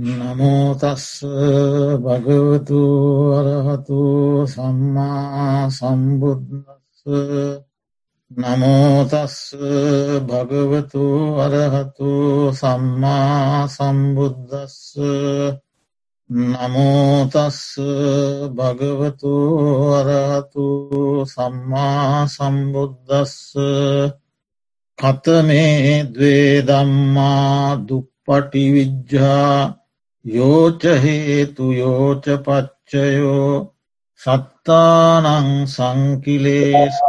නමෝතස්ස භගවතු අරහතු සම්මා සම්බුද්දස්ස නමෝතස්ස භගවතු අරහතු සම්මා සම්බුද්දස්ස නමෝතස්ස භගවතු අරහතු සම්මා සම්බුද්දස්ස කතමේ දවේ දම්මා දුප්පටිවිජ්ජා යෝචහේතු යෝච පච්චයෝ සත්තානං සංකිලේශය.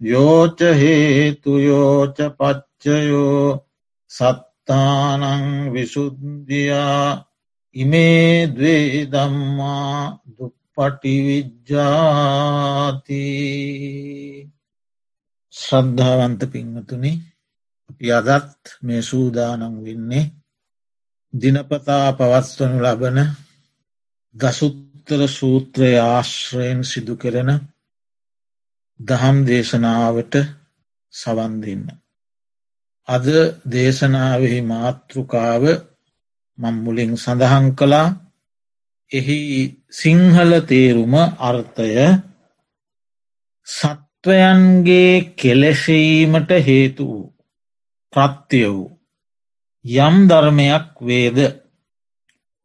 යෝචහේතු යෝච පච්චයෝ සත්තානං විසුද්ධියා. ඉමේ දවේ දම්මා දුප්පටිවිජ්ජාති. ශ්‍රද්ධාවන්ත පිංහතුනි යදත් මේ සූදානං වෙන්නේ දිනපතා පවත්වනු ලබන දසුත්තර සූත්‍රය ආශ්‍රයෙන් සිදු කෙරෙන දහම් දේශනාවට සවන්දින්න. අද දේශනාවෙහි මාතෘකාව මම්මුලින් සඳහන් කළා එහි සිංහල තේරුම අර්ථය සත්වයන්ගේ කෙලෙසීමට හේතු වූ ප්‍රත්‍ය වූ යම් ධර්මයක් වේද?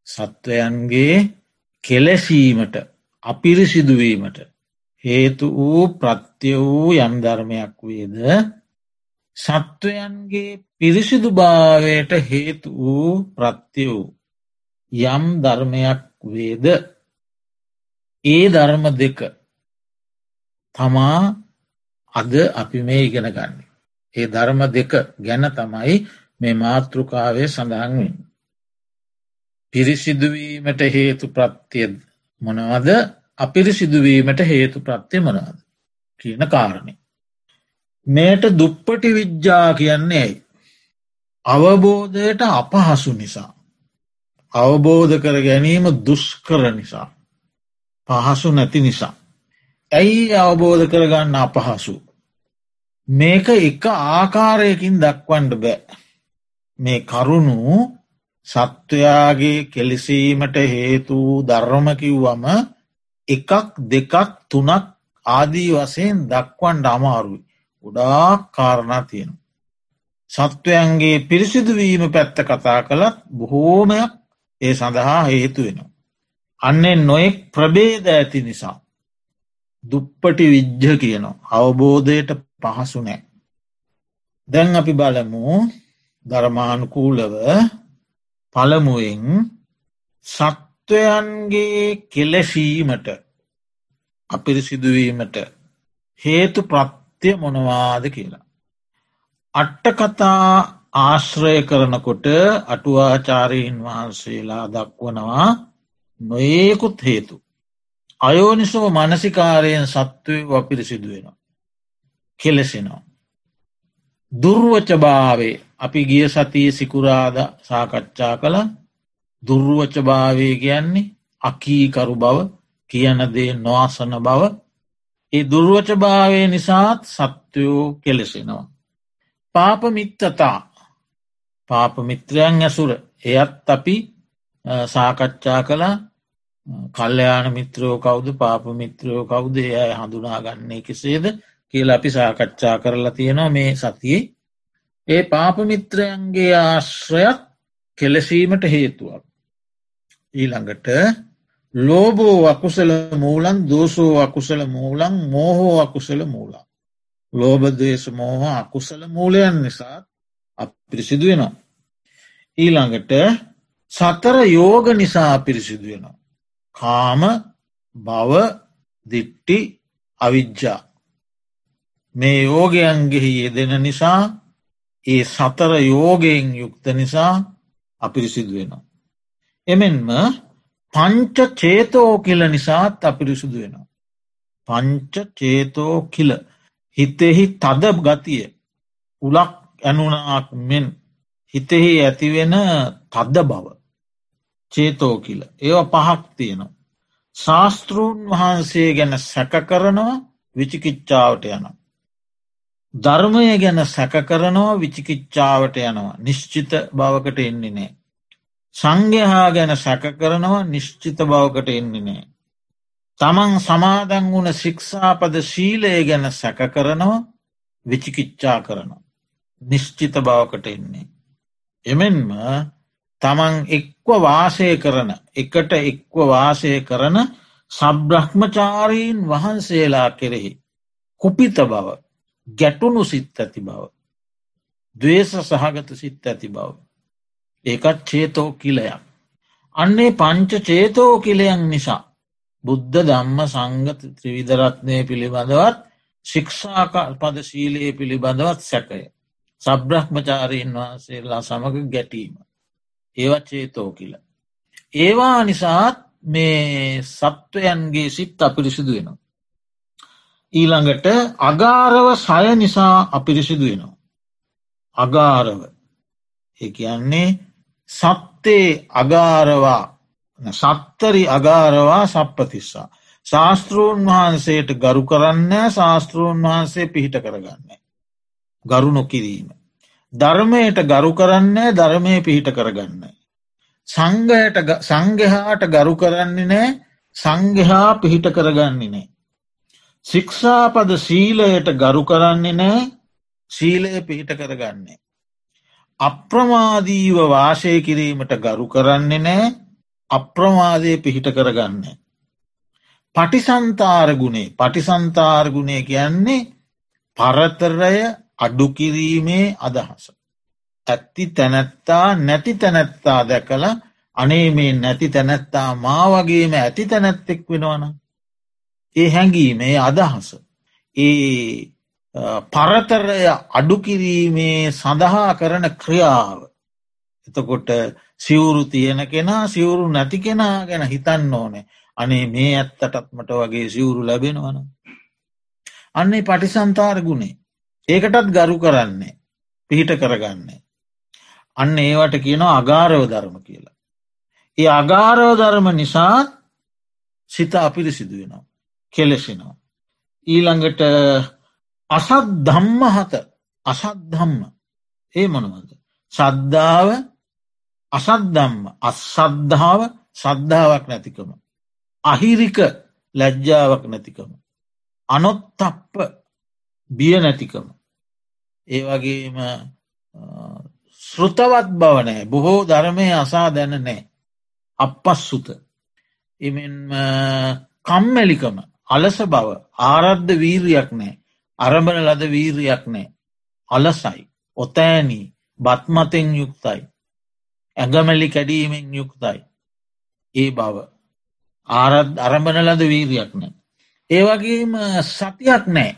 සත්වයන්ගේ කෙලෙසීමට අපිරිසිදුවීමට හේතු වූ ප්‍රත්‍ය වූ යම් ධර්මයක් වේද? සත්වයන්ගේ පිරිසිදු භාවයට හේතු වූ ප්‍රත්‍ය වූ යම් ධර්මයක් වේද? ඒ ධර්ම දෙක තමා අද අපි මේ ඉගෙන ගන්න. ඒ ධර්ම දෙක ගැන තමයි මේ මාතෘකාවේ සඳහන්වෙන්. පිරිසිදුවීමට හේතු ප්‍රත්තිය මොනවද අපිරිසිදුවීමට හේතු ප්‍රත්තිය මොනවද කියන කාරණය. මේට දුප්පටි විද්‍යා කියන්නේ ඇයි. අවබෝධයට අපහසු නිසා. අවබෝධ කර ගැනීම දුෂ්කර නිසා. පහසු නැති නිසා. ඇයි අවබෝධ කරගන්න අපහසු. මේක එක ආකාරයකින් දක්වන්ඩ බෑ. මේ කරුණු සත්වයාගේ කෙලෙසීමට හේතු ධර්මකිව්වම එකක් දෙකක් තුනක් ආදී වසයෙන් දක්වන්ඩ අමාරුයි. ගොඩාක් කාරණා තියෙන. සත්වයන්ගේ පිරිසිදුවීම පැත්ත කතා කළත් බොහෝමයක් ඒ සඳහා හේතු වෙනවා. අන්නේ නොෙක් ප්‍රබේද ඇති නිසා. දුප්පටි විජ්ජ කියනවා. අවබෝධයට පහසු නෑ. දැන් අපි බලමු ධර්මානුකූලව පළමුුවෙන් සත්වයන්ගේ කෙලෙසීමට අපිරිසිදුවීමට හේතු ප්‍රත්්‍යය මොනවාද කියලා. අට්ටකතා ආශ්‍රය කරනකොට අටුවාචාරීන් වහන්සේලා දක්වනවා නොඒකුත් හේතු. අයෝනිසෝ මනසිකාරයෙන් සත්වය වපිරිසිදුවෙනවා. කෙලෙසෙනවා. දුර්වචභාවේ අපි ගිය සතිය සිකුරාද සාකච්ඡා කළ. දුර්වචභාවය කියන්නේ අකීකරු බව කියන දේ නොවාසන බව. ඒ දුර්වචභාවය නිසාත් සත්වයෝ කෙලෙසෙනවා. පාපමිත්තතා පාපමිත්‍රයන් ඇසුර. එයත් අපි සාකච්ඡා කලා කල්්‍යයාන මිත්‍රයෝ කවුද පාප මිත්‍රයෝ කවුද අය හඳුනාගන්නේ කෙසේද කියල අපි සාකච්ඡා කරලා තියෙනවා මේ සතියේ. ඒ පාපමිත්‍රයන්ගේ ආශ්‍රයක් කෙලසීමට හේතුවක්. ඊළඟට ලෝබෝ අකුසල මූලන් දෝසෝ අකුසල මූලන් මෝහෝ අකුසල මූලා. ලෝබදේශ මෝහ අකුසල මූලයන් නිසා පිරිසිදු වෙනවා. ඊළඟට සතර යෝග නිසා පිරිසිදු වෙනවා. කාම බව දිට්ටි අවිද්ජා. මේ යෝගයන්ගෙහි යෙදෙන නිසා ඒ සතර යෝගයෙන් යුක්ත නිසා අපිරිසිදු වෙනවා. එමෙන්ම පංච චේතෝ කියල නිසාත් අපිරිසුදු වෙනවා. පංච චේතෝ කියල හිතෙහි තද ගතිය උලක් ඇනුනාක් මෙන් හිතෙහි ඇතිවෙන තද්ද බව චේතෝ කියල ඒව පහක් තියෙනවා. ශාස්තෘන් වහන්සේ ගැන සැක කරනවා විචිකිච්චාවට යනවා. ධර්මය ගැන සැක කරනවා විචිකිච්චාවට යනවා නිශ්චිත බවකට එන්නේ නෑ. සංඝහා ගැන සැක කරනවා නිශ්චිත බවකට එන්නේ නෑ. තමන් සමාදන් වුණ ශික්ෂාපද ශීලය ගැන සැක කරනවා විචිකිච්චා කරනවා. නිශ්චිත බවකට එන්නේ. එමෙන්ම තමන් එක්ව වාසය කරන එකට එක්ව වාසය කරන සබ්‍රහ්මචාරීන් වහන්සේලා කෙරෙහි. කුපිත බව ගැටුණු සිත් ඇති බව. දවේශ සහගත සිත් ඇති බව. ඒකත් චේතෝ කිලයක්. අන්නේ පංච චේතෝ කිලයන් නිසා. බුද්ධ ධම්ම සංගත ත්‍රවිධරත්නය පිළිබඳවත් ශික්ෂාකාල් පද ශීලයේ පිළිබඳවත් සැකය. සබ්‍රහ්මචාරීන් වහන්සේලා සමඟ ගැටීම. ඒවත් චේතෝ කියල. ඒවා නිසාත් මේ සත්වයන්ගේ සිත් අපිරිසිදු වෙනවා. ඊළඟට අගාරව සය නිසා අපිරිසිදු වෙනවා. අගාරව ඒ කියන්නේ සත්තේ අගාරවා සත්තරි අගාරවා සප්පතිස්සා. ශාස්තෘූන් වහන්සේට ගරු කරන්න ශාස්තෘූන් වහන්සේ පිහිට කරගන්න. ගරු නොකිරීම. ධර්මයට ගරු කරන්නේ ධර්මය පිහිට කරගන්න. සංගයට සංගහාට ගරු කරන්නේ නෑ සංගහා පිහිට කරගන්නේ නෑ. ශික්ෂාපද සීලයට ගරු කරන්නේ නෑ ශීලය පිහිට කරගන්නේ. අප්‍රමාදීව වාශය කිරීමට ගරු කරන්නේ නෑ අප්‍රමාදය පිහිට කරගන්න. පටිසන්තාරගුණේ පටිසන්තාර්ගුණය කියන්නේ පරතරය අඩුකිරීමේ අදහස. ඇත්ති තැනැත්තා නැති තැනැත්තා දැකළ අනේ මේ නැති තැනැත්තා මා වගේම ඇති තැනැත්තෙක් වෙනවන. ඒ හැඟීමේ අදහස. ඒ පරතරය අඩුකිරීමේ සඳහා කරන ක්‍රියාව. එතකොට සිවුරු තියෙන කෙනා සිවුරු නැති කෙනා ගැන හිතන්න ඕනේ අනේ මේ ඇත්තටත්මට වගේ සිවුරු ලැබෙනවන. අන්නේ පටිසන්තාර ගුණේ ඒකටත් ගරු කරන්නේ පිහිට කරගන්නේ. අන්න ඒවට කියනවා අගාරව ධර්ම කියලා. ඒ අගාරව ධර්ම නිසා සිත අපිරිසිදු වෙනවා. කෙලෙසිනවා. ඊළඟට අසත් ධම්ම හත අසත් ධම්ම ඒ මොනවද. සද්ධාව අසද්ධම්ම අස්සද්ධාව සද්ධාවක් නැතිකම. අහිරික ලැජ්ජාවක් නැතිකම. අනොත්තප්ප බිය නැතිකම. ඒ වගේම ශෘතවත් බවනෑ බොහෝ ධර්මය අසා දැන නෑ. අපපස් සුත. එමෙන් කම්මැලිකම අලස බව. ආරද්ධ වීරයක් නෑ. අරඹන ලද වීරයක් නෑ. අලසයි. ඔතෑනී බත්මතෙන් යුක්තයි. ඇඟමැලි කැඩීමෙන් යුක්තයි. ඒ බව. ආරත් අරඹන ලද වීරයක් නෑ. ඒවගේම සතියක් නෑ.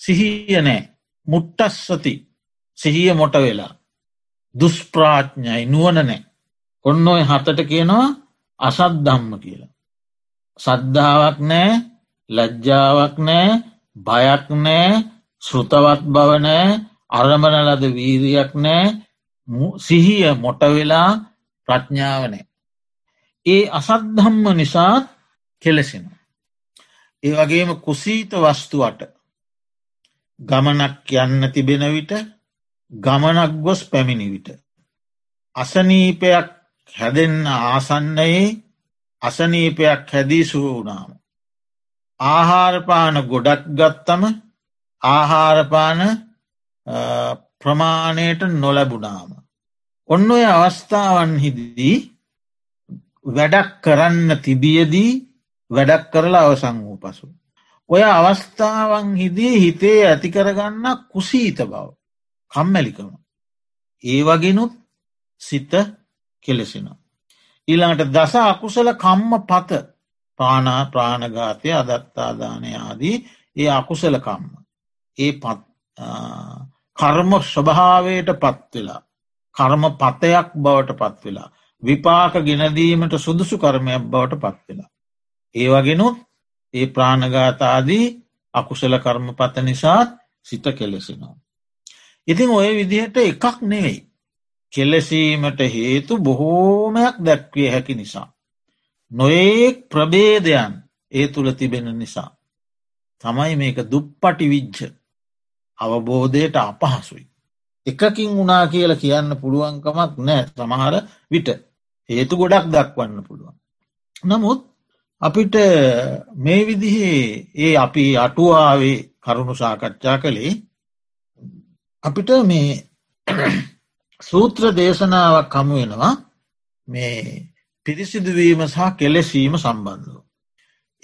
සිහිය නෑ. මුට්ටස් සති සිහිය මොට වෙලා. දුස්ප්‍රාඥ්ඥයි නුවන නෑ. ඔන්න ඔය හතට කියනවා අසත් දම්ම කියලා. සද්ධාවක් නෑ. ලජ්ජාවක් නෑ බයක් නෑ ශෘතවත් බවනෑ අරමණ ලද වීරයක් නෑ සිහිය මොට වෙලා ප්‍රඥාවනෑ. ඒ අසද්ධම්ම නිසාත් කෙලෙසෙන. ඒ වගේම කුසීත වස්තුවට ගමනක් යන්න තිබෙන විට ගමනක් ගොස් පැමිණි විට. අසනීපයක් හැදෙන්න ආසන්නයේ අසනීපයක් හැදී සුව වුණාම. ආහාරපාන ගොඩක් ගත්තම ආහාරපාන ප්‍රමාණයට නොලැබුණාම. ඔන්න ඔය අවස්ථාවන්හිදී වැඩක් කරන්න තිබියදී වැඩක් කරලා අවසං වූ පසු. ඔය අවස්ථාවන් හිදී හිතේ ඇතිකරගන්න කුසීත බව කම්මැලිකම. ඒ වගෙනුත් සිත කෙලෙසිනවා. ඊළඟට දස අකුසල කම්ම පත පානා ප්‍රාණඝාතය අදත්තාදානය ආදී ඒ අකුසල කම්ම. ඒ පත් කර්ම ස්වභාවයට පත්වෙලා. කර්ම පතයක් බවට පත්වෙලා. විපාක ගෙනදීමට සුදුසු කර්මයක් බවට පත්වෙලා. ඒ වගෙනුත් ඒ ප්‍රාණගාතාදී අකුසල කර්ම පත නිසාත් සිත කෙලෙසිනවා. ඉතින් ඔය විදිහට එකක් නෙවෙයි. කෙලෙසීමට හේතු බොහෝමයක් දැක්විය හැකි නිසා. නොඒක් ප්‍රබේදයන් ඒ තුළ තිබෙන නිසා. තමයි මේක දුප්පටි විච්ච අවබෝධයට අපහසුයි. එකකින් වුණා කියල කියන්න පුළුවන්කමක් නෑ සමහර විට හේතු ගොඩක් දක්වන්න පුළුවන්. නමුත් අපිට මේ විදිහේ ඒ අපි අටුවාවේ කරුණු සාකච්ඡා කළේ අපිට මේ සූත්‍ර දේශනාවක් හමු වෙනවා මේ පිරිසිදුවීම සහ කෙලෙසීම සම්බන්ධව.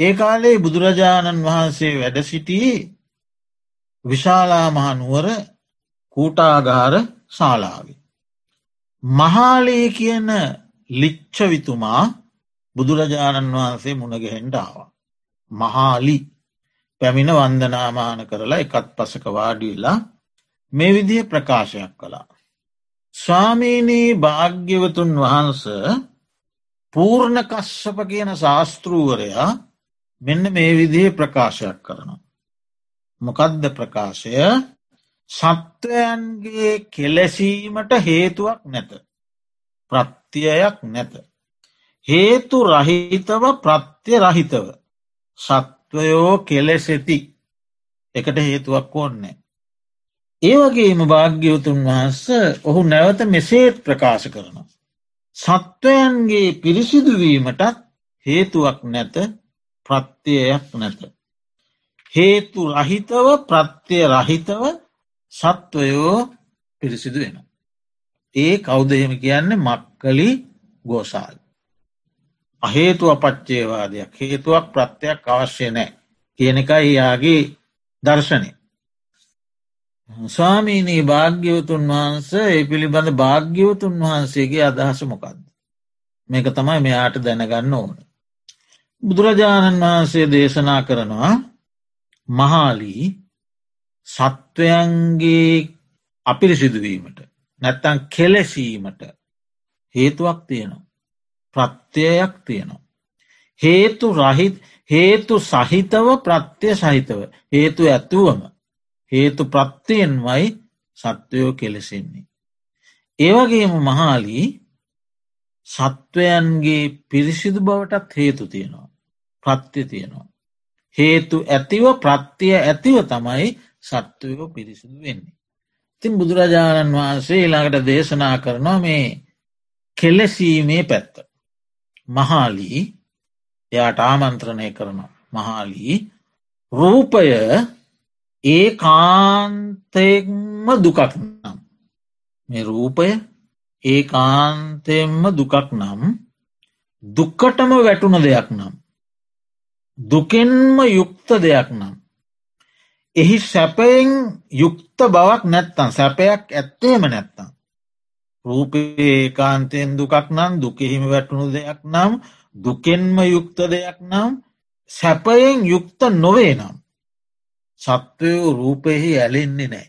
ඒ කාලේ බුදුරජාණන් වහන්සේ වැඩ සිටියේ විශාලා මහනුවර කූටාගාර ශාලාවි. මහාලේ කියන ලිච්චවිතුමා බුදුරජාණන් වහන්සේ මුණගහෙන්ඩාව. මහාලි පැමිණ වන්දනාමාන කරලා එකත් පසක වාඩිලා මේ විදිහ ප්‍රකාශයක් කළා. ස්වාමීනී භාග්‍යවතුන් වහන්ස පූර්ණ කශ්‍යප කියන ශාස්තෘූවරයා මෙන්න මේ විදිහ ප්‍රකාශයක් කරනවා. මොකදද ප්‍රකාශය සත්වයන්ගේ කෙලෙසීමට හේතුවක් නැත. ප්‍රත්තියයක් නැත. හේතු රහිතව ප්‍රත්‍ය රහිතව. සත්වයෝ කෙලෙසෙති එකට හේතුවක් ඕන්නේ. ඒවගේම භාග්‍යවතුන් වහන්ස ඔහු නැවත මෙසේත් ප්‍රකාශ කරනවා. සත්වයන්ගේ පිරිසිදුවීමටත් හේතුවක් නැත ප්‍රත්‍යයක් නැත. හේතු රහිතව ප්‍රත්‍යය රහිතව සත්වයෝ පිරිසිදු වෙන. ඒ කෞදහෙම කියන්නේ මක්කලි ගෝසාල්. අහේතු අපච්චේවාදයක් හේතුවක් ප්‍රත්තියක් අවශ්‍ය නෑ කියන එකයි යාගේ දර්ශනය. ස්වාමීනී භාග්‍යවතුන් වහන්ස ඒ පිළිබඳ භාග්‍යවතුන් වහන්සේගේ අදහස මොකක්ද. මේක තමයි මෙයාට දැනගන්න ඕන. බුදුරජාණන් වහන්සේ දේශනා කරනවා මහාලී සත්වයන්ගේ අපිරිසිදුවීමට නැත්තන් කෙලෙසීමට හේතුවක් තියෙනවා. ප්‍රත්‍යයක් තියෙනවා. හේතු රහිත් හේතු සහිතව ප්‍රත්‍යය සහිතව හේතු ඇතුවම හේතු ප්‍රත්තියෙන්වයි සත්වයෝ කෙලෙසෙන්නේ. ඒවගේම මහාලී සත්වයන්ගේ පිරිසිදු බවටත් හේතු තියෙනවා. ප්‍රත්්‍ය තියෙනවා. හේතු ඇතිව ප්‍රත්තිය ඇතිව තමයි සත්වයෝ පිරිසිදු වෙන්නේ. තින් බුදුරජාණන් වහන්සේ ඊළඟට දේශනා කරනවා මේ කෙලෙසීමේ පැත්ත. මහාලී එයාට ආමන්ත්‍රණය කරන මහාලී රූපය ඒ කාන්තෙක්ම දුකක් නම්. මේ රූපය ඒ කාන්තෙම්ම දුකක් නම් දුක්කටම වැටුණ දෙයක් නම් දුකෙන්ම යුක්ත දෙයක් නම්. එහි සැපයෙන් යුක්ත බවක් නැත්තම් සැපයක් ඇත්තේම නැත්තම් රූපේ කාන්තයෙන් දුකක් නම් දුකෙහිම වැටුණු දෙයක් නම් දුකෙන්ම යුක්ත දෙයක් නම් සැපයෙන් යුක්ත නොවේ නම් සත්වයෝ රූපයෙහි ඇලෙන්නේ නෑ.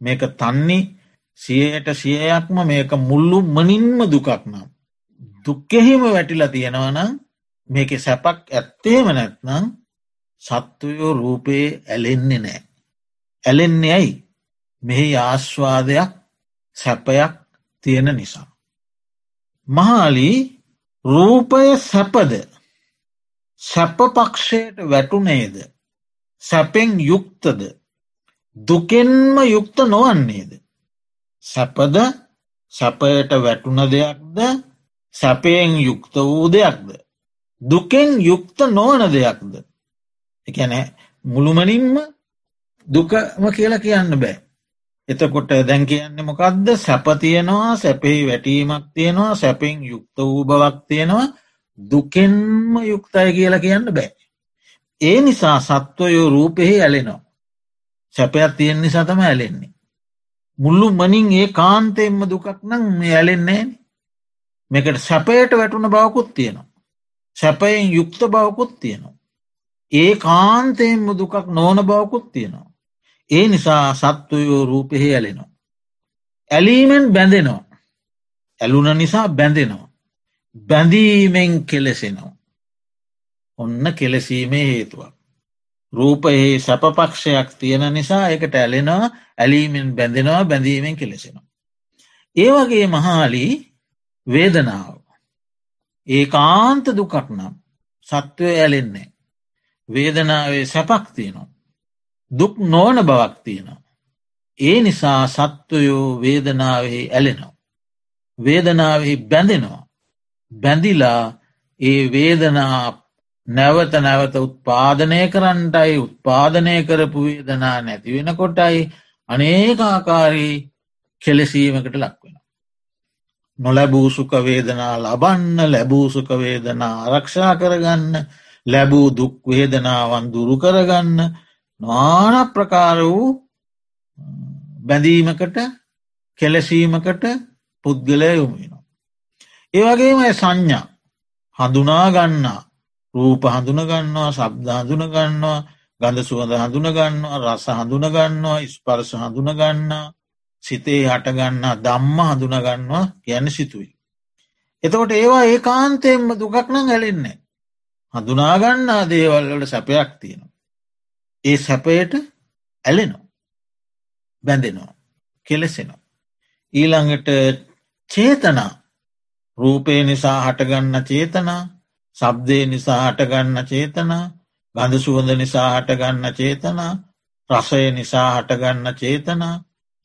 මේක තන්නේ සියයට සියයක්ම මේක මුල්ලු මනින්ම දුකක් නම්. දුක්කෙහිම වැටිලා තියෙනවනම් මේක සැපක් ඇත්තේම නැත්නම් සත්වයෝ රූපයේ ඇලෙන්නේ නෑ. ඇලෙන්නේ ඇයි මෙහි ආශ්වාදයක් සැපයක් තියෙන නිසා. මහාලී රූපය සැපද සැපපක්ෂයට වැටුනේද සැපෙන් යුක්තද දුකෙන්ම යුක්ත නොවන්නේද. සැපද සැපයට වැටුන දෙයක්ද සැපයෙන් යුක්ත වූ දෙයක්ද. දුකෙන් යුක්ත නොවන දෙයක්ද. එකැන මුළුමනින්ම දුකම කියලා කියන්න බෑ. එතකොට දැන් කියන්නේ මොකක්ද සැපතියනවා සැපෙහි වැටීමක් තියෙනවා සැපෙන් යුක්ත වූ බවක් තියෙනවා දුකෙන්ම යුක්තය කියලා කියන්න බෑ. ඒ නිසා සත්වයෝ රූපෙහි ඇලෙනවා. සැපයක් තියෙන් නිසා තම ඇලෙන්නේ. මුල්ලු මනින් ඒ කාන්තෙන්ම දුකක් නම් මේ ඇලෙන්නේ මේකට සැපයට වැටුන බවකුත් තියෙනවා. සැපයෙන් යුක්ත බවකුත් තියෙනවා. ඒ කාන්තයෙන්ම දුකක් නොවන බවකුත් තියෙනවා. ඒ නිසා සත්වයෝ රූපෙහි ඇලෙනවා. ඇලීමෙන් බැඳෙනවා. ඇලුන නිසා බැඳෙනවා. බැඳීමෙන් කෙලෙසෙනවා. ඔන්න කෙලෙසීමේ හේතුවක්. රූපයේ සැපපක්ෂයක් තියෙන නිසා එකට ඇලෙනවා ඇලීමෙන් බැඳෙනවා බැඳීමෙන් කෙලෙසෙනවා. ඒවගේ මහාලී වේදනාව. ඒ කාන්ත දුකක් නම් සත්වය ඇලෙන්නේ. වේදනාවේ සැපක් තියෙනවා. දුක් නෝන බවක් තියෙනවා. ඒ නිසා සත්වයෝ වේදනාවෙහි ඇලෙනවා. වේදනාවෙහි බැඳෙනවා. බැඳිලා ඒ වේදනා නැවත නැවත උත්පාදනය කරන්නටයි උත්පාදනය කරපු වේදනා නැතිවෙන කොටයි අනේකාකාරී කෙලෙසීමකට ලක්වෙන. නොලැබූ සුකවේදනා ලබන්න ලැබූ සුකවේදනා ආරක්ෂා කරගන්න ලැබූ දුක්වේදනාවන් දුරු කරගන්න නාන ප්‍රකාර වූ බැඳීමකට කෙලසීමකට පුද්ගලය යොමුෙනවා. ඒවගේම සංඥා හඳුනාගන්නා රූප හඳුනගන්නවා සබ්ද හඳුනගන්නවා ගඳ සුවඳ හඳුනගන්නවා රස හඳුනගන්නවා ස්පර්ශ හඳුනගන්නා සිතේ හටගන්නා දම්ම හඳුනගන්නවා ගැන සිතුයි. එතකොට ඒවා ඒ කාන්තයෙන්ම දුකක් නම් ඇලෙන්නේ. හඳුනාගන්නා දේවල්වලට සැපයක් තියෙනවා. ඒ සැපයට ඇලෙනවා. බැඳෙනවා. කෙලෙසෙනවා. ඊළඟට චේතනා රූපය නිසා හටගන්න චේතනා සබ්දය නිසා හටගන්න චේතනා ගඳ සුවඳ නිසා හටගන්න චේතනා රසය නිසා හටගන්න චේතනා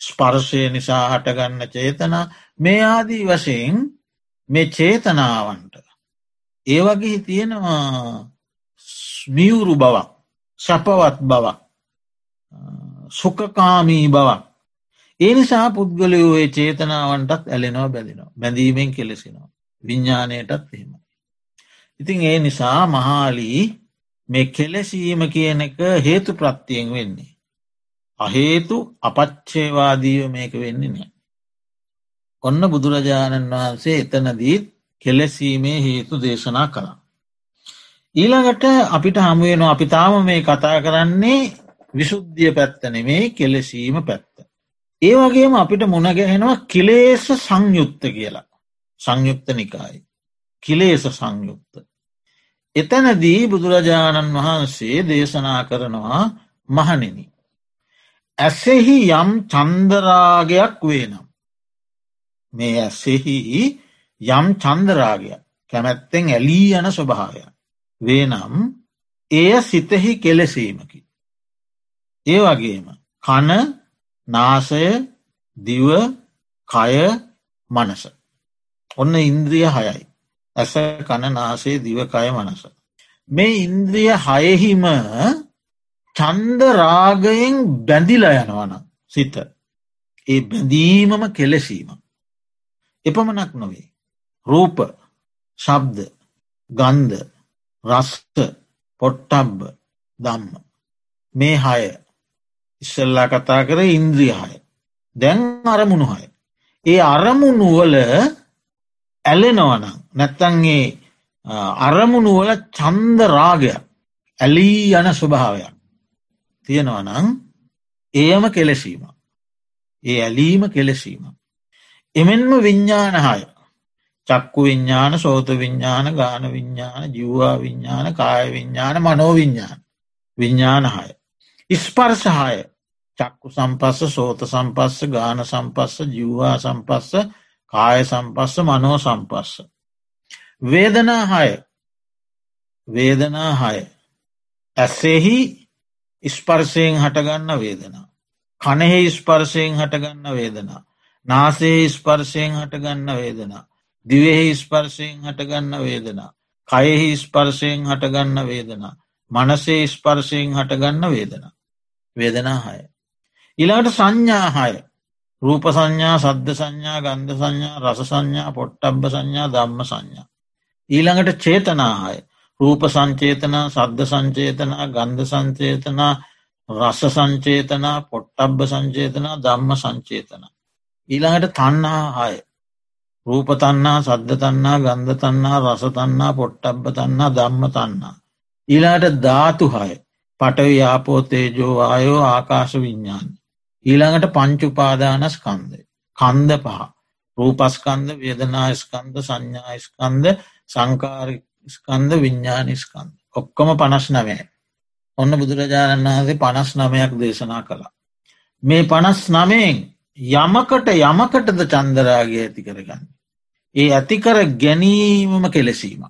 ස්පර්ශය නිසා හටගන්න චේතනා මේ ආදී වශයෙන් මේ චේතනාවන්ට ඒ වගේ තියෙනවා මියුරු බවක් සැපවත් බවක් සුකකාමී බවක් ඒ නිසා පුද්ගලයෝ ඒ චේතනාවන්ටත් ඇලෙනවා බැඳෙනවා බැඳීමෙන් කෙලෙසිනවා විඤ්ඥානයටත් එහෙම. ඉතින් ඒ නිසා මහාලී මේ කෙලෙසීම කියන එක හේතු ප්‍රත්තියෙන් වෙන්නේ. අහේතු අපච්චේවාදීව මේක වෙන්නේ නෑ. ඔන්න බුදුරජාණන් වහන්සේ එතනදීත් කෙලෙසීමේ හේතු දේශනා කළා. ඊළඟට අපිට හමුවෙන අපි තාම මේ කතා කරන්නේ විශුද්ධිය පැත්තනෙමේ කෙලෙසීම පැත්ත. ඒ වගේම අපිට මුණගැහෙනවා කිලේස සංයුත්ත කියලා සංයුක්ත නිකායි. කිලේස සංයුක්ත. එතැනදී බුදුරජාණන් වහන්සේ දේශනා කරනවා මහනෙනි. ඇසෙහි යම් චන්දරාගයක් වේනම්. මේ ඇසෙහි යම් චන්දරාගයක් කැමැත්තෙන් ඇලී යන ස්වභාවය. වේනම් එය සිතෙහි කෙලෙසීමකි. ඒ වගේම කන නාසය දිව කය මනස. ඔන්න ඉන්ද්‍රිය හයයි. ඇස කන නාසේ දිවකය මනස. මේ ඉන්ද්‍රිය හයහිම චන්ද රාගයෙන් බැඳිල යනවන සිත. ඒ බැඳීමම කෙලෙසීම. එපමණක් නොවේ. රූප ශබ්ද ගන්ධ රස්ත පොට්ටබ්බ දම්ම. මේ හය ඉස්සල්ලා කතා කර ඉන්ද්‍රියහය. දැන් අරමුණු හය. ඒ අරමුණුවල ඇලෙනවනම් නැත්තන්ගේ අරමුණුවල චන්ද රාගයක් ඇලී යන ස්වභාවයක් තියෙනවනං ඒයම කෙලෙසීම. ඒ ඇලීම කෙලෙසීම. එමෙන්ම විඤ්ඥානහාය චක්කු විඤ්ඥාන සෝත විඤ්ඥාන ගාන විඤ්ඥාන ජිව්වා විඤ්ඥාන කාය විඤ්ඥාන මනෝවිඤ්ඥාන විඤ්ඥානහාය. ඉස්පර්සහාය චක්කු සම්පස්ස සෝත සම්පස්ස ගාන සම්පස්ස ජිව්වා සම්පස්ස කාය සම්පස්ස මනෝ සම්පස්ස. වේදනා හය වේදනා හය ඇස්සෙහි ඉස්පර්සයෙන් හටගන්න වේදනා. කනෙහි ස්පර්සයෙන් හටගන්න වේදනා. නාසේ ස්පර්සයෙන් හටගන්න වේදනා. දිවෙහි ස්පර්සයෙන් හටගන්න වේදනා. කයෙහි ස්පර්සයෙන් හටගන්න වේදනා. මනසේ ස්පර්සයෙන් හටගන්න වේදනා. වේදනා හය. ඉලාට සංඥාහාය රූප සංඥා සද්ධ සංඥා ගන්ධ සංඥා රස සංඥා පොට්ටබ්බ සංඥා ධම්ම සංඥා. ඊළඟට චේතනාහාය රූප සංචේතනා සද්ධ සංචේතනා ගන්ධ සංචේතනා රස සංචේතනා පොට්ටබ්බ සංචේතනා ධම්ම සංචේතනා. ඊළඟට තන්නාහාය රූප තන්නා සද්ධ තන්නා ගන්ධ තන්නා රස තන්නා පොට්ටබ්බ තන්නා ධම්ම තන්නා. ඊළඟට ධාතුහාය පටවි යාපෝතේජෝ ආයෝ ආකාශ විඤ්ඥාන්. ඊළඟට පංචුපාදානස්කන්දය. කන්ද පහ. රූපස්කන්ද වේදනාස්කන්ද සංඥායිස්කන්ද සංකාරස්කන්ද විඤ්ඥානිස්කන්ද. ඔක්කොම පනස් නවෑ. ඔන්න බුදුරජාණන් වහන්සේ පනස් නමයක් දේශනා කළා. මේ පනස් නමයෙන් යමකට යමකටද චන්දරාගේ ඇති කරගන්න. ඒ ඇතිකර ගැනීමම කෙලෙසීම.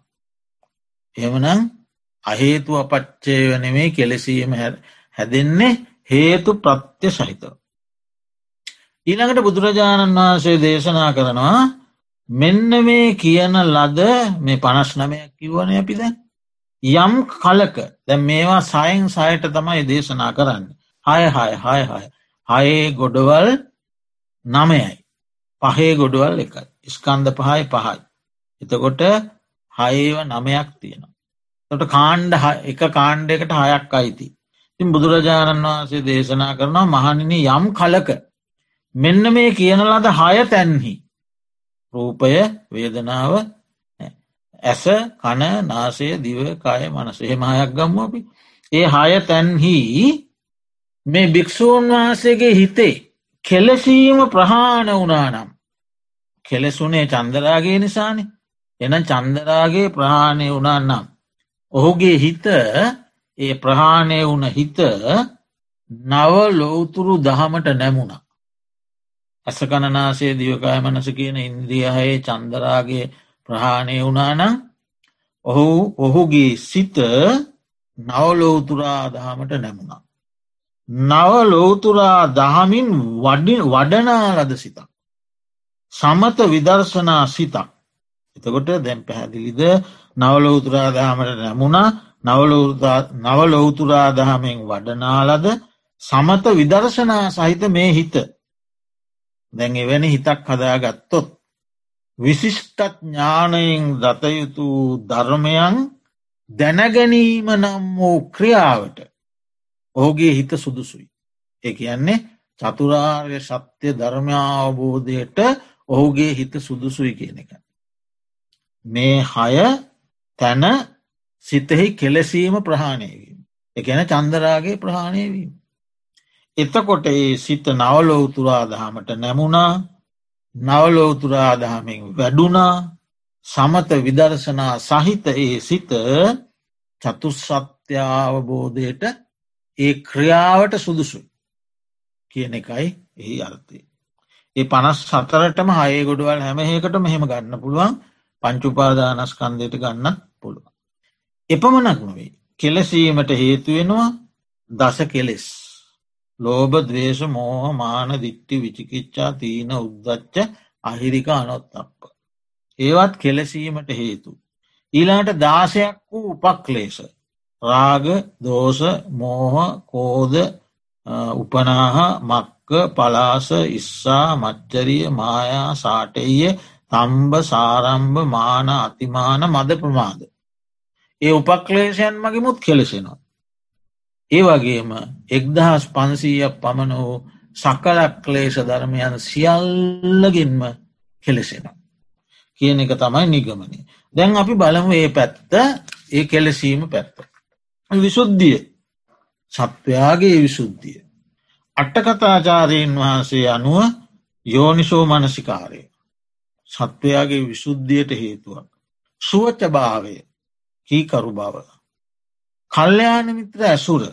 එමනම් අහේතු අපච්චය වනෙමේ කෙලෙසීම හැදෙන්නේ හේතු ප්‍රත්‍ය සහිතව. ඊළඟට බුදුරජාණන් වහන්සේ දේශනා කරනවා මෙන්න මේ කියන ලද මේ පනස් නමයක් කිව්වන අපිද යම් කලක දැ මේවා සයින් සයට තමයි දේශනා කරන්න. හය හය හය හය. හයේ ගොඩවල් නමයයි. පහේ ගොඩවල් එකයි. ස්කන්ධ පහයි පහයි. එතකොට හයව නමයක් තියෙනවා. තොට කාණ්ඩ එක කාණ්ඩයකට හයක් අයිති. ඉතින් බුදුරජාණන් වහන්සේ දේශනා කරනවා මහනිනි යම් කලක මෙන්න මේ කියන ලද හය තැන්හි. රූපය වේදනාව ඇස කන නාසය දිව කාය මනසේ. මහයක් ගම්ම අපි. ඒ හය තැන්හි මේ භික්‍ෂූන් වහන්සේගේ හිතේ කෙලසීම ප්‍රහාණ වනානම් කෙලෙසුනේ චන්දරාගේ නිසානි. එන චන්දරාගේ ප්‍රහාණය වනාන්නම් ඔහුගේ හිත ඒ ප්‍රහාණය වුණ හිත නව ලෝතුරු දහමට නැමුණා. ඇසකණනාසේ දියකාය මනස කියන ඉන්ද්‍රියහයේ චන්දරාගේ ප්‍රහාණය වුණානම් ඔහු ඔහුගේ සිත නවලෝතුරා දහමට නැමුණා. නව ලෝතුරා දහමින් වඩනා ලද සිතක්. සමත විදර්ශනා සිතක්. එතකොට දැම් පැහැදිලිද නවලෝතුරා දහමට නැමුණා නවලෝතුරා දහමෙන් වඩනාලද සමත විදර්ශනා සහිත මේ හිත දැන් එවැනි හිතක් හදාගත්තොත් විශිෂ්ටත් ඥානයෙන් දතයුතු ධර්මයන් දැනගැනීම නම් වූ ක්‍රියාවට ඔහුගේ හිත සුදුසුයි. ඒ කියන්නේ චතුරාර්ය සත්‍යය ධර්මාවබෝධයට ඔහුගේ හිත සුදුසුයි කියන එක. මේ හය තැන සිතෙහි කෙලෙසීම ප්‍රහාණයවීම. එකැන චන්දරාගේ ප්‍රහාණයවීම. එතකොට ඒ සිත නවලෝතුරා දහමට නැමුණා නවලෝතුරා දහමෙන් වැඩුණා සමත විදර්ශනා සහිත ඒ සිත චතුස්සත්‍යාවබෝධයට ඒ ක්‍රියාවට සුදුසුයි කියන එකයි එහි අර්ථය. ඒ පනස් සතරටම හය ගොඩවල් හැමහකට මෙහෙම ගන්න පුළුවන් පංචුපාදානස්කන්දයට ගන්නත් පුළුවන්. එපමණක් නොවේ. කෙලසීමට හේතුවෙනවා දස කෙලෙස්. ලෝබ දවේශ මෝහ මාන දිට්ටි විචිකිච්ඡා තිීන උද්දච්ච අහිරික අනොත්තප්ප. ඒවත් කෙලසීමට හේතු. ඊලාට දාසයක් වූ උපක්ලේශ. රාග දෝස මෝහ කෝද උපනාහ මක්ක පලාස ඉස්සා මච්චරිය මායා සාටෙය තම්බ සාරම්භ මාන අතිමාන මද ප්‍රමාද. ඒ උපක්ලේෂයන් මගේමුත් කෙලෙසෙනවා. ඒ වගේම එක්දහස් පන්සීයක් පමණ වූ සකලක්ලේෂ ධර්මයන් සියල්ලගින්ම කෙලෙසෙන. කියන එක තමයි නිගමනය. දැන් අපි බලමු ඒ පැත්ත ඒ කෙලෙසීම පැත්ත. විශුද්ධිය සත්වයාගේ විශුද්ධිය. අට්ටකතාචාරයෙන් වහන්සේ අනුව යෝනිසෝ මනසිකාරය. සත්වයාගේ විශුද්ධියට හේතුවක්. සුවච්ච භාවය කීකරු බව. කල්්‍යයාන මිත්‍ර ඇසුර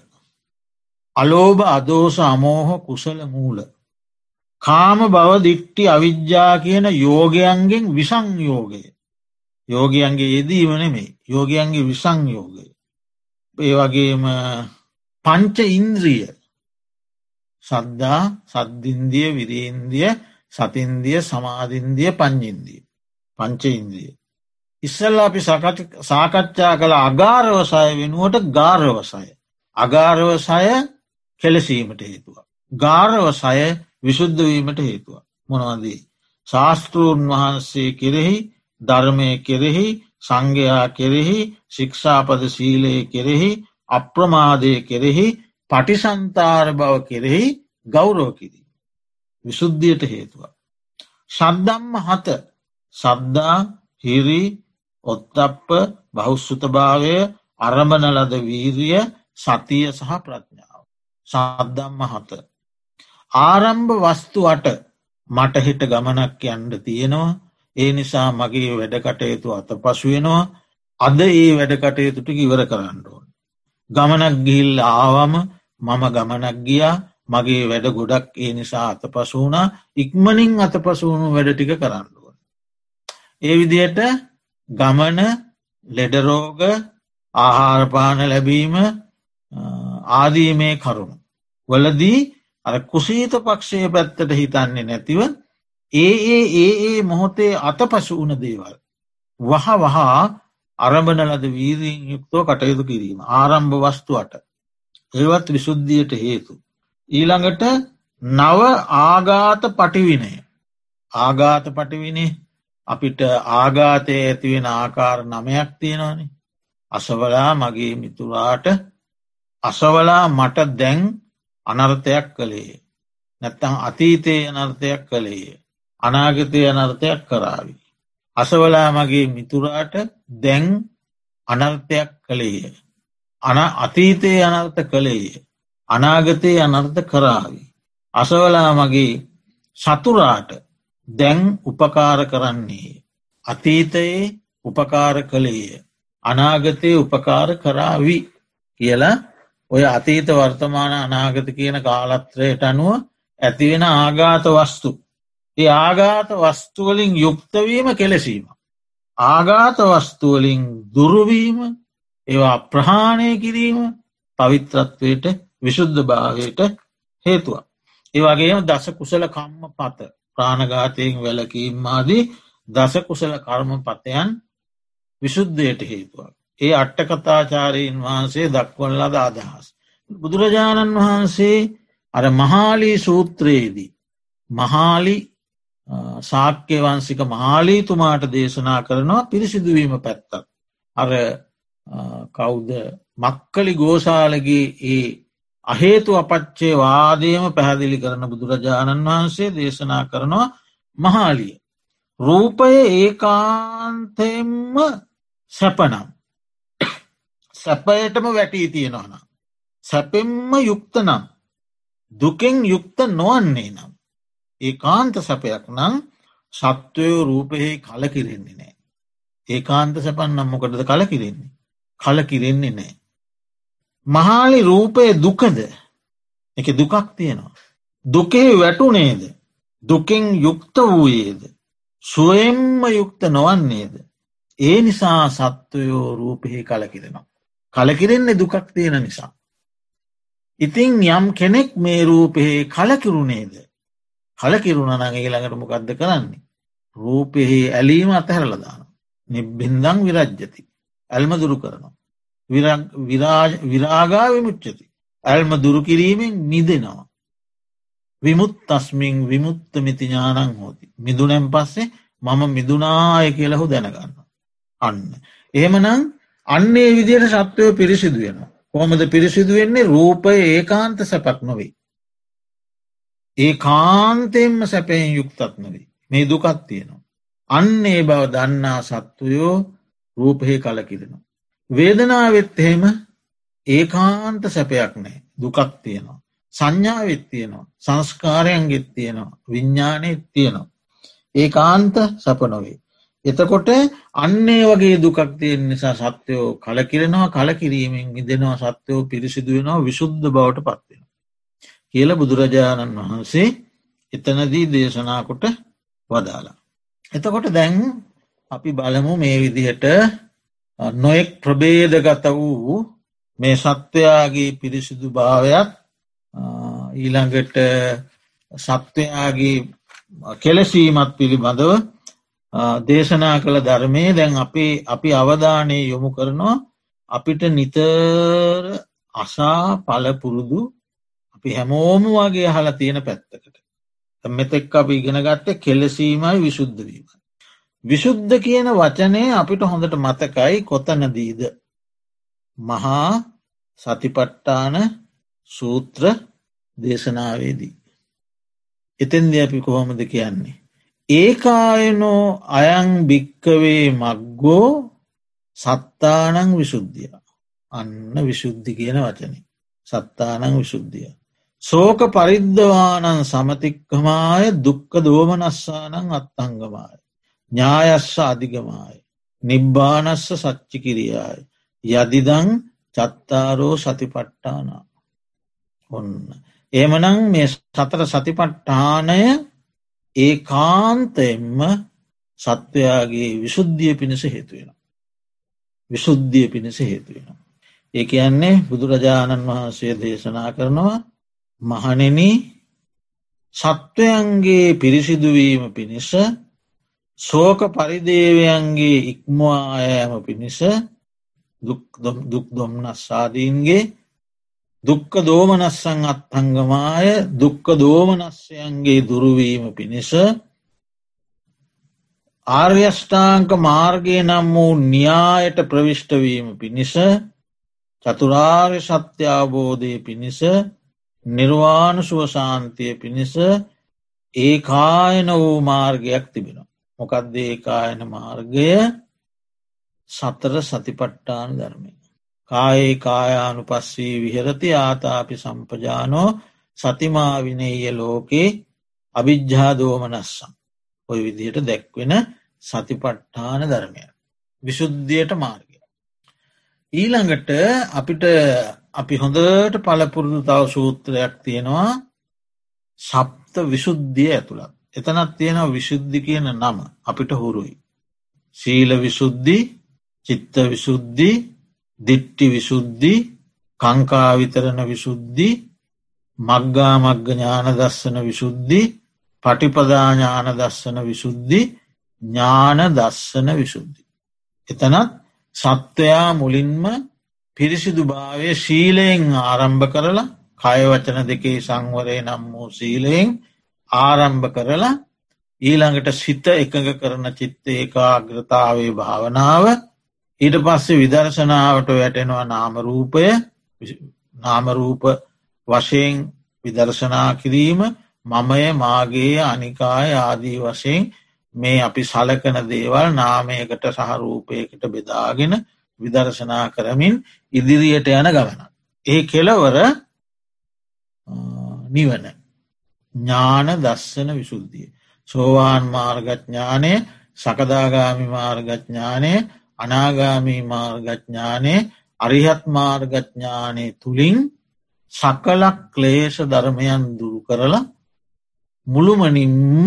අලෝභ අදෝස අමෝහ කුසල මූල. කාම බව දික්ටි අවිද්‍යා කියන යෝගයන්ගෙන් විසංයෝගය. යෝගයන්ගේ යෙදීම නෙමේ යෝගයන්ගේ විසංයෝගය. ඒ වගේම පංච ඉන්ද්‍රිය සද්දා සද්ධින්දිය විරීන්දිය සතින්දිය සමාධින්දිය පංචින්දිය පංච ඉන්ද්‍රිය. ඉස්සල්ල අපි සාකච්ඡා කළ අගාරවසය වෙනුවට ගාරවසය. අගාරවසය කෙලසීමට හේතුව. ගාරවසය විශුද්ධවීමට හේතුව. මොනවදී. ශාස්තෘන් වහන්සේ කෙරෙහි ධර්මය කෙරෙහි සංඝයා කෙරෙහි ශික්ෂාපද සීලය කෙරෙහි අප්‍රමාදය කෙරෙහි පටිසන්තාර බව කෙරෙහි ගෞරෝකිදී. විශුද්ධියට හේතුව. ශද්දම්ම හත සද්දා හිරි ඔත්තප්ප බෞස්සුතභාවය අරමණ ලද වීරිය සතිය සහ ප්‍රඥාව. සද්ධම්ම හත. ආරම්භ වස්තුවට මට හිට ගමනක් යන්ඩ තියෙනවා ඒ නිසා මගේ වැඩකටයුතු අත පසුවෙනවා අද ඒ වැඩකටයුතුට ඉවර කරන්න ඕන. ගමනක් ගිහිල් ආවම මම ගමනක් ගියා මගේ වැඩ ගොඩක් ඒ නිසා අත පසුවනා ඉක්මනින් අත පසුවුණු වැඩ ටික කරන්නුව. ඒ විදියට ගමන ලෙඩරෝග ආහාරපාන ලැබීම ආදී මේ කරුණු. වලදී අ කුසීත පක්ෂය පැත්තට හිතන්නේ නැතිව ඒ ඒ ඒ ඒ මොහොතේ අතපසු වන දේවල්. වහ වහා අරඹන ලද වීරීන් යුක්තෝ කටයුතු කිරීම ආරම්භ වස්තුවට ඒවත් විශුද්ධියට හේතු. ඊළඟට නව ආගාත පටිවිනය ආගාත පටිවිනේ අපිට ආගාතය ඇතිවෙන ආකාර නමයක් තියෙනවානේ අසවලා මගේ මිතුරාට අසවලා මට දැන් අනර්ථයක් කළේ නැත්තං අතීතයේ අනර්ථයක් කළේ අනාගතය අනර්ථයක් කරාවි. අසවලා මගේ මිතුරාට දැන් අනර්ථයක් කළේය. අන අතීතයේ අනර්ථ කළේය. අනාගතයේ අනර්ථ කරාවි. අසවලා මගේ සතුරාට දැන් උපකාර කරන්නේ. අතීතයේ උපකාර කළේය. අනාගතයේ උපකාර කරාවි කියලා ඔය අතීත වර්තමාන අනාගත කියන කාලත්‍රයට අනුව ඇතිවෙන ආගාත වස්තු. ඒ ආගාත වස්තුවලින් යුක්තවීම කෙලෙසීම. ආගාත වස්තුවලින් දුරුවීම ඒවා ප්‍රහාණය කිරීම පවිත්‍රත්වයට විශුද්ධ භාවයට හේතුව. ඒවගේම දස කුසල කම්ම පත ප්‍රාණඝාතයෙන් වැලකීම්මාදී දස කුසල කර්ම පතයන් විශුද්ධයට හේතුවක්. ඒ අට්ටකතාචාරීන් වහන්සේ දක්වන ලද අදහස්. බුදුරජාණන් වහන්සේ අර මහාලී සූත්‍රයේදී. මහාලි සාක්‍ය වන්සික මහාලීතුමාට දේශනා කරනවා පිරිසිදුවීම පැත්තත්. අර කෞුද මක්කලි ගෝසාලගේ ඒ අහේතු අපච්චේ වාදයම පැහැදිලි කරන බුදුරජාණන් වහන්සේ දේශනා කරනවා මහාලිය. රූපය ඒකාන්තෙම්ම සැපනම්. සැපයටම වැටී තියෙනවන. සැපෙම්ම යුක්ත නම් දුකෙන් යුක්ත නොවන්නේ නම්. ඒ කාන්ත සැපයක් නම් සත්වයෝ රූපයෙහි කලකිරෙන්නේ නෑ. ඒ කාන්ත සැපන් නම් මොකටද කලකිරෙන්නේ. කලකිරෙන්නේ නෑ. මහාලි රූපය දුකද එක දුකක් තියෙනවා. දුකේ වැටුනේද දුකෙන් යුක්ත වූයේද. සුවයෙන්ම යුක්ත නොවන්නේද. ඒ නිසා සත්වයෝ රූපෙහි කලකිරෙනවා. කලකිරෙන්නේ දුකක් තියෙන නිසා. ඉතිං යම් කෙනෙක් මේ රූපෙහි කලකිරුණේද. කලකිරුණ නගේ ළඟට මොකක්ද කරන්නේ. රූපෙහි ඇලීම අතහැරලදාන. නිබ්බින්දං විරජ්ජති. ඇල්ම දුරු කරනවා. විරාගා විමුච්චති. ඇල්ම දුරු කිරීමෙන් මිදෙනවා. විමුත් අස්මින් විමුත්ත මිති ඥානං හෝති. මිදුනැම් පස්සේ මම මිදුනාය කියලහු දැනගන්න. අන්න. එහෙමනම් අන්නේ විදියට සත්වයෝ පිරිසිදු වෙනවා. කොමද පිරිසිදු වෙන්නේ රූපය ඒකාන්ත සැපක් නොවේ. ඒ කාන්තෙන්ම සැපයෙන් යුක්තත් නොවේ. මේ දුකත් තියෙනවා. අන්නේ බව දන්නා සත්වයෝ රූපහි කලකිරෙනවා. වේදනාවෙත් එහෙම ඒකාන්ත සැපයක් නෑ දුකක් තියෙනවා. සංඥාවෙත් තියෙනවා සංස්කාරයන්ගෙත් තියෙනවා විඤ්ඥානයත් තියෙනවා. ඒ කාන්ත සැප නොවේ. එතකොට අන්නේ වගේ දුකක් තියෙන නිසා සත්‍යයෝ කලකිරෙනවා කලකිරීමෙන් ඉදෙනවා සත්‍යයෝ පිරිසිදුවෙනවා විශුද්ධ බවට පත්වෙන. කියල බුදුරජාණන් වහන්සේ එතනදී දේශනාකොට වදාලා. එතකොට දැන් අපි බලමු මේ විදිහට නොෙක් ප්‍රබේදගත වූ මේ සත්වයාගේ පිරිසිදු භාවයක් ඊළඟට සත්වයාගේ කෙලසීමත් පිළිබඳව දේශනා කළ ධර්මය දැන් අපි අපි අවධානය යොමු කරනවා අපිට නිතර අසා පලපුරුදු අපි හැමෝම වගේ හලා තියෙන පැත්තකට මෙතෙක් අප ඉගෙන ගත්ත කෙලසීමයි විශුද්ධවීම. විශුද්ධ කියන වචනය අපිට හොඳට මතකයි කොතනදීද. මහා සතිපට්ටාන සූත්‍ර දේශනාවේදී. එතෙන්ද අපි කොහොමද කියන්නේ. ඒකායනෝ අයං භික්කවේ මක්ගෝ සත්තානං විශුද්ධිය. අන්න විශුද්ධි කියන වචන. සත්තානං විශුද්ධිය. සෝක පරිද්ධවානන් සමතික්කමාය දුක්ක දෝමනස්සානං අත්තංගමාය. ඥායස්ස අධිගමාය. නිබ්බානස්ස සච්චි කිරියාය. යදිදං චත්තාරෝ සතිපට්ටානා. ඔන්න. එමනං මේ සතර සතිපට්ටානය ඒ කාන්තෙන්ම සත්වයාගේ විශුද්ධිය පිණිස හේතුවෙන. විශුද්ධිය පිණිස හේතුවෙන. ඒ කියන්නේ බුදුරජාණන් වහන්සේ දේශනා කරනවා මහනෙන සත්වයන්ගේ පිරිසිදුවීම පිණිස සෝක පරිදේවයන්ගේ ඉක්මවායෑම පිණිස දුක් දොම්නස්සාදීන්ගේ දුක්ක දෝමනස්සං අත්හංගමාය දුක්ක දෝමනස්යන්ගේ දුරුවීම පිණිස ආර්යෂ්ඨාංක මාර්ගය නම් වූ න්‍යායට ප්‍රවිෂ්ටවීම පිණිස චතුරාර්ය සත්‍යාබෝධය පිණිස නිර්වාණ සුවශාන්තිය පිණිස ඒ කායන වූ මාර්ගයක් තිබෙනවා. මොකක්ද ඒ කායන මාර්ගය සතර සතිපට්ටාන ධර්මය. කායේ කායානු පස්සී විහරති ආතාපි සම්පජානෝ සතිමාවිනේය ලෝකේ අභිජ්ජාදෝමනස්සම්. ඔය විදිහට දැක්වෙන සතිපට්ඨාන ධර්මය. විශුද්ධියට මාර්ගය. ඊළඟට අපිට අපි හොඳට පලපුරුදු තව සූත්‍රයක් තියෙනවා සප්ත විශුද්ධිය ඇතුළත්. එතනත් තියෙනවා විශුද්ධි කියන නම අපිට හුරුයි. සීල විශුද්ධි චිත්ත විශුද්ධි දිට්ටි විශුද්ධි කංකාවිතරණ විශුද්ධි මග්ගා මග්ග ඥාන දස්සන විශුද්ධි පටිපදාඥාන දස්සන විශුද්ධි ඥාන දස්සන විශුද්ධි. එතනත් සත්වයා මුලින්ම පිරිසිදු භාවය ශීලයෙන් ආරම්භ කරලා කයවචන දෙකේ සංවරය නම් වූ සීලයෙන් ආරම්භ කරලා ඊළඟට සිත එකඟ කරන චිත්ත ඒකාග්‍රතාවේ භාවනාව ඊට පස්සේ විදර්ශනාවට වැටෙනවා නාමරූපය නාමරූප වශයෙන් විදර්ශනා කිරීම මමය මාගේ අනිකාය ආදී වශයෙන් මේ අපි සලකන දේවල් නාමයකට සහරූපයකට බෙදාගෙන විදර්ශනා කරමින් ඉදිරියට යන ගමන. ඒ කෙලවර නිවන ඥාන දස්සන විසුද්ධිය. සෝවාන් මාර්ගඥානය සකදාගාමි මාර්ගඥානය අනාගාමී මාර්ගඥානය අරිහත් මාර්ගඥානය තුළින් සකලක් ක්ලේෂ ධර්මයන් දුරු කරලා මුළුමනින්ම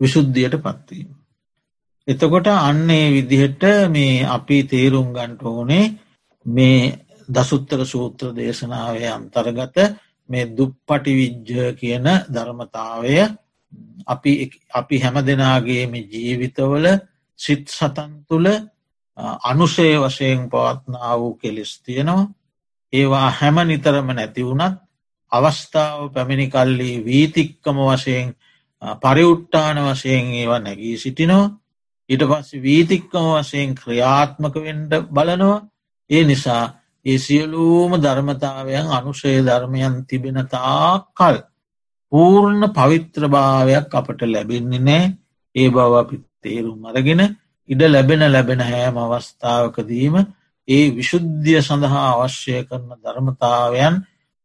විශුද්ධියට පත්වීම. එතකොට අන්නේ විදිහට මේ අපි තේරුම් ගන්ට ඕනේ මේ දසුත්තර සූත්‍ර දේශනාවේ අන්තර්ගත මේ දුප්පටි විජ්ජ කියන ධර්මතාවය අපි අපි හැම දෙනාගේම ජීවිතවල සිත් සතන් තුළ අනුසේ වශයෙන් පවත්නා වූ කෙලෙස් තියෙනවා. ඒවා හැම නිතරම නැතිවුණත් අවස්ථාව පැමිණි කල්ලි වීතික්කම වශයෙන් පරිවුට්ටාන වශයෙන් ඒවා නැගී සිටිනවා. ඊට පස්ස වීතික්කම වශයෙන් ක්‍රියාත්මක වෙන්ඩ බලනවා. ඒ නිසා ඒ සියලූම ධර්මතාවයන් අනුශය ධර්මයන් තිබෙන තාකල් පූර්ණ පවිත්‍රභාවයක් අපට ලැබෙන්නේ නෑ ඒ බව අපි තේරුම් අරගෙන ඉඩ ලැබෙන ලැබෙන හෑම අවස්ථාවකදීම ඒ විශුද්ධිය සඳහා අවශ්‍ය කරන ධර්මතාවයන්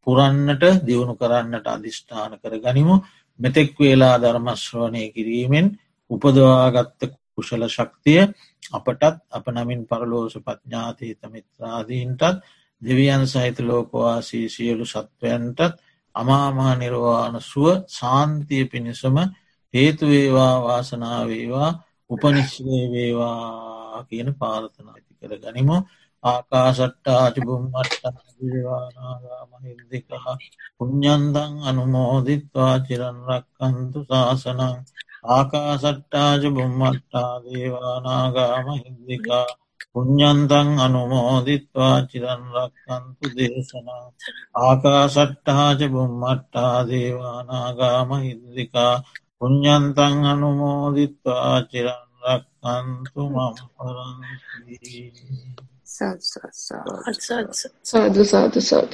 පුරන්නට දියුණු කරන්නට අධිෂ්ඨාන කර ගනිමු මෙතෙක් වේලා ධර්මශ්‍රවනය කිරීමෙන් උපදවාගත්ත කුශල ශක්තිය අපටත් අප නමින් පරලෝස පඥාතීත මිත්‍රාදීන්ටත් දෙවියන් සහිත ලෝකවාසී සියලු සත්වයන්ටත් අමාමහා නිර්වාණ සුව සාන්තිය පිණිසම හේතුවේවා වාසනාවේවා උපනිශ්‍රේ වේවා කියන පාර්ථනා ඇති කර ගනිමු. ආකාසට්ටාචිබුම්මට්ටවානාගා මහින්දිකා පුഞ්ඥන්දං අනුමෝදිත්වා. චිරන්රක්කන්තු ශාසනං ආකාසට්ටාජ බුම්මට්ටා දේවානාගා මහින්දිකා පුഞ්ඥන්තං අනුමෝදිත්වා චිරන්රක්කන්තු දේශනා ආකාසට්ටාජ බුම්මට්ටා දේවානාගා මහින්දිකා පුഞ්ඥන්තං අනුමෝදිත්වා චිරන්රක්කන්තු මම්පරන්ී සාධ සාධ සාධ සාධ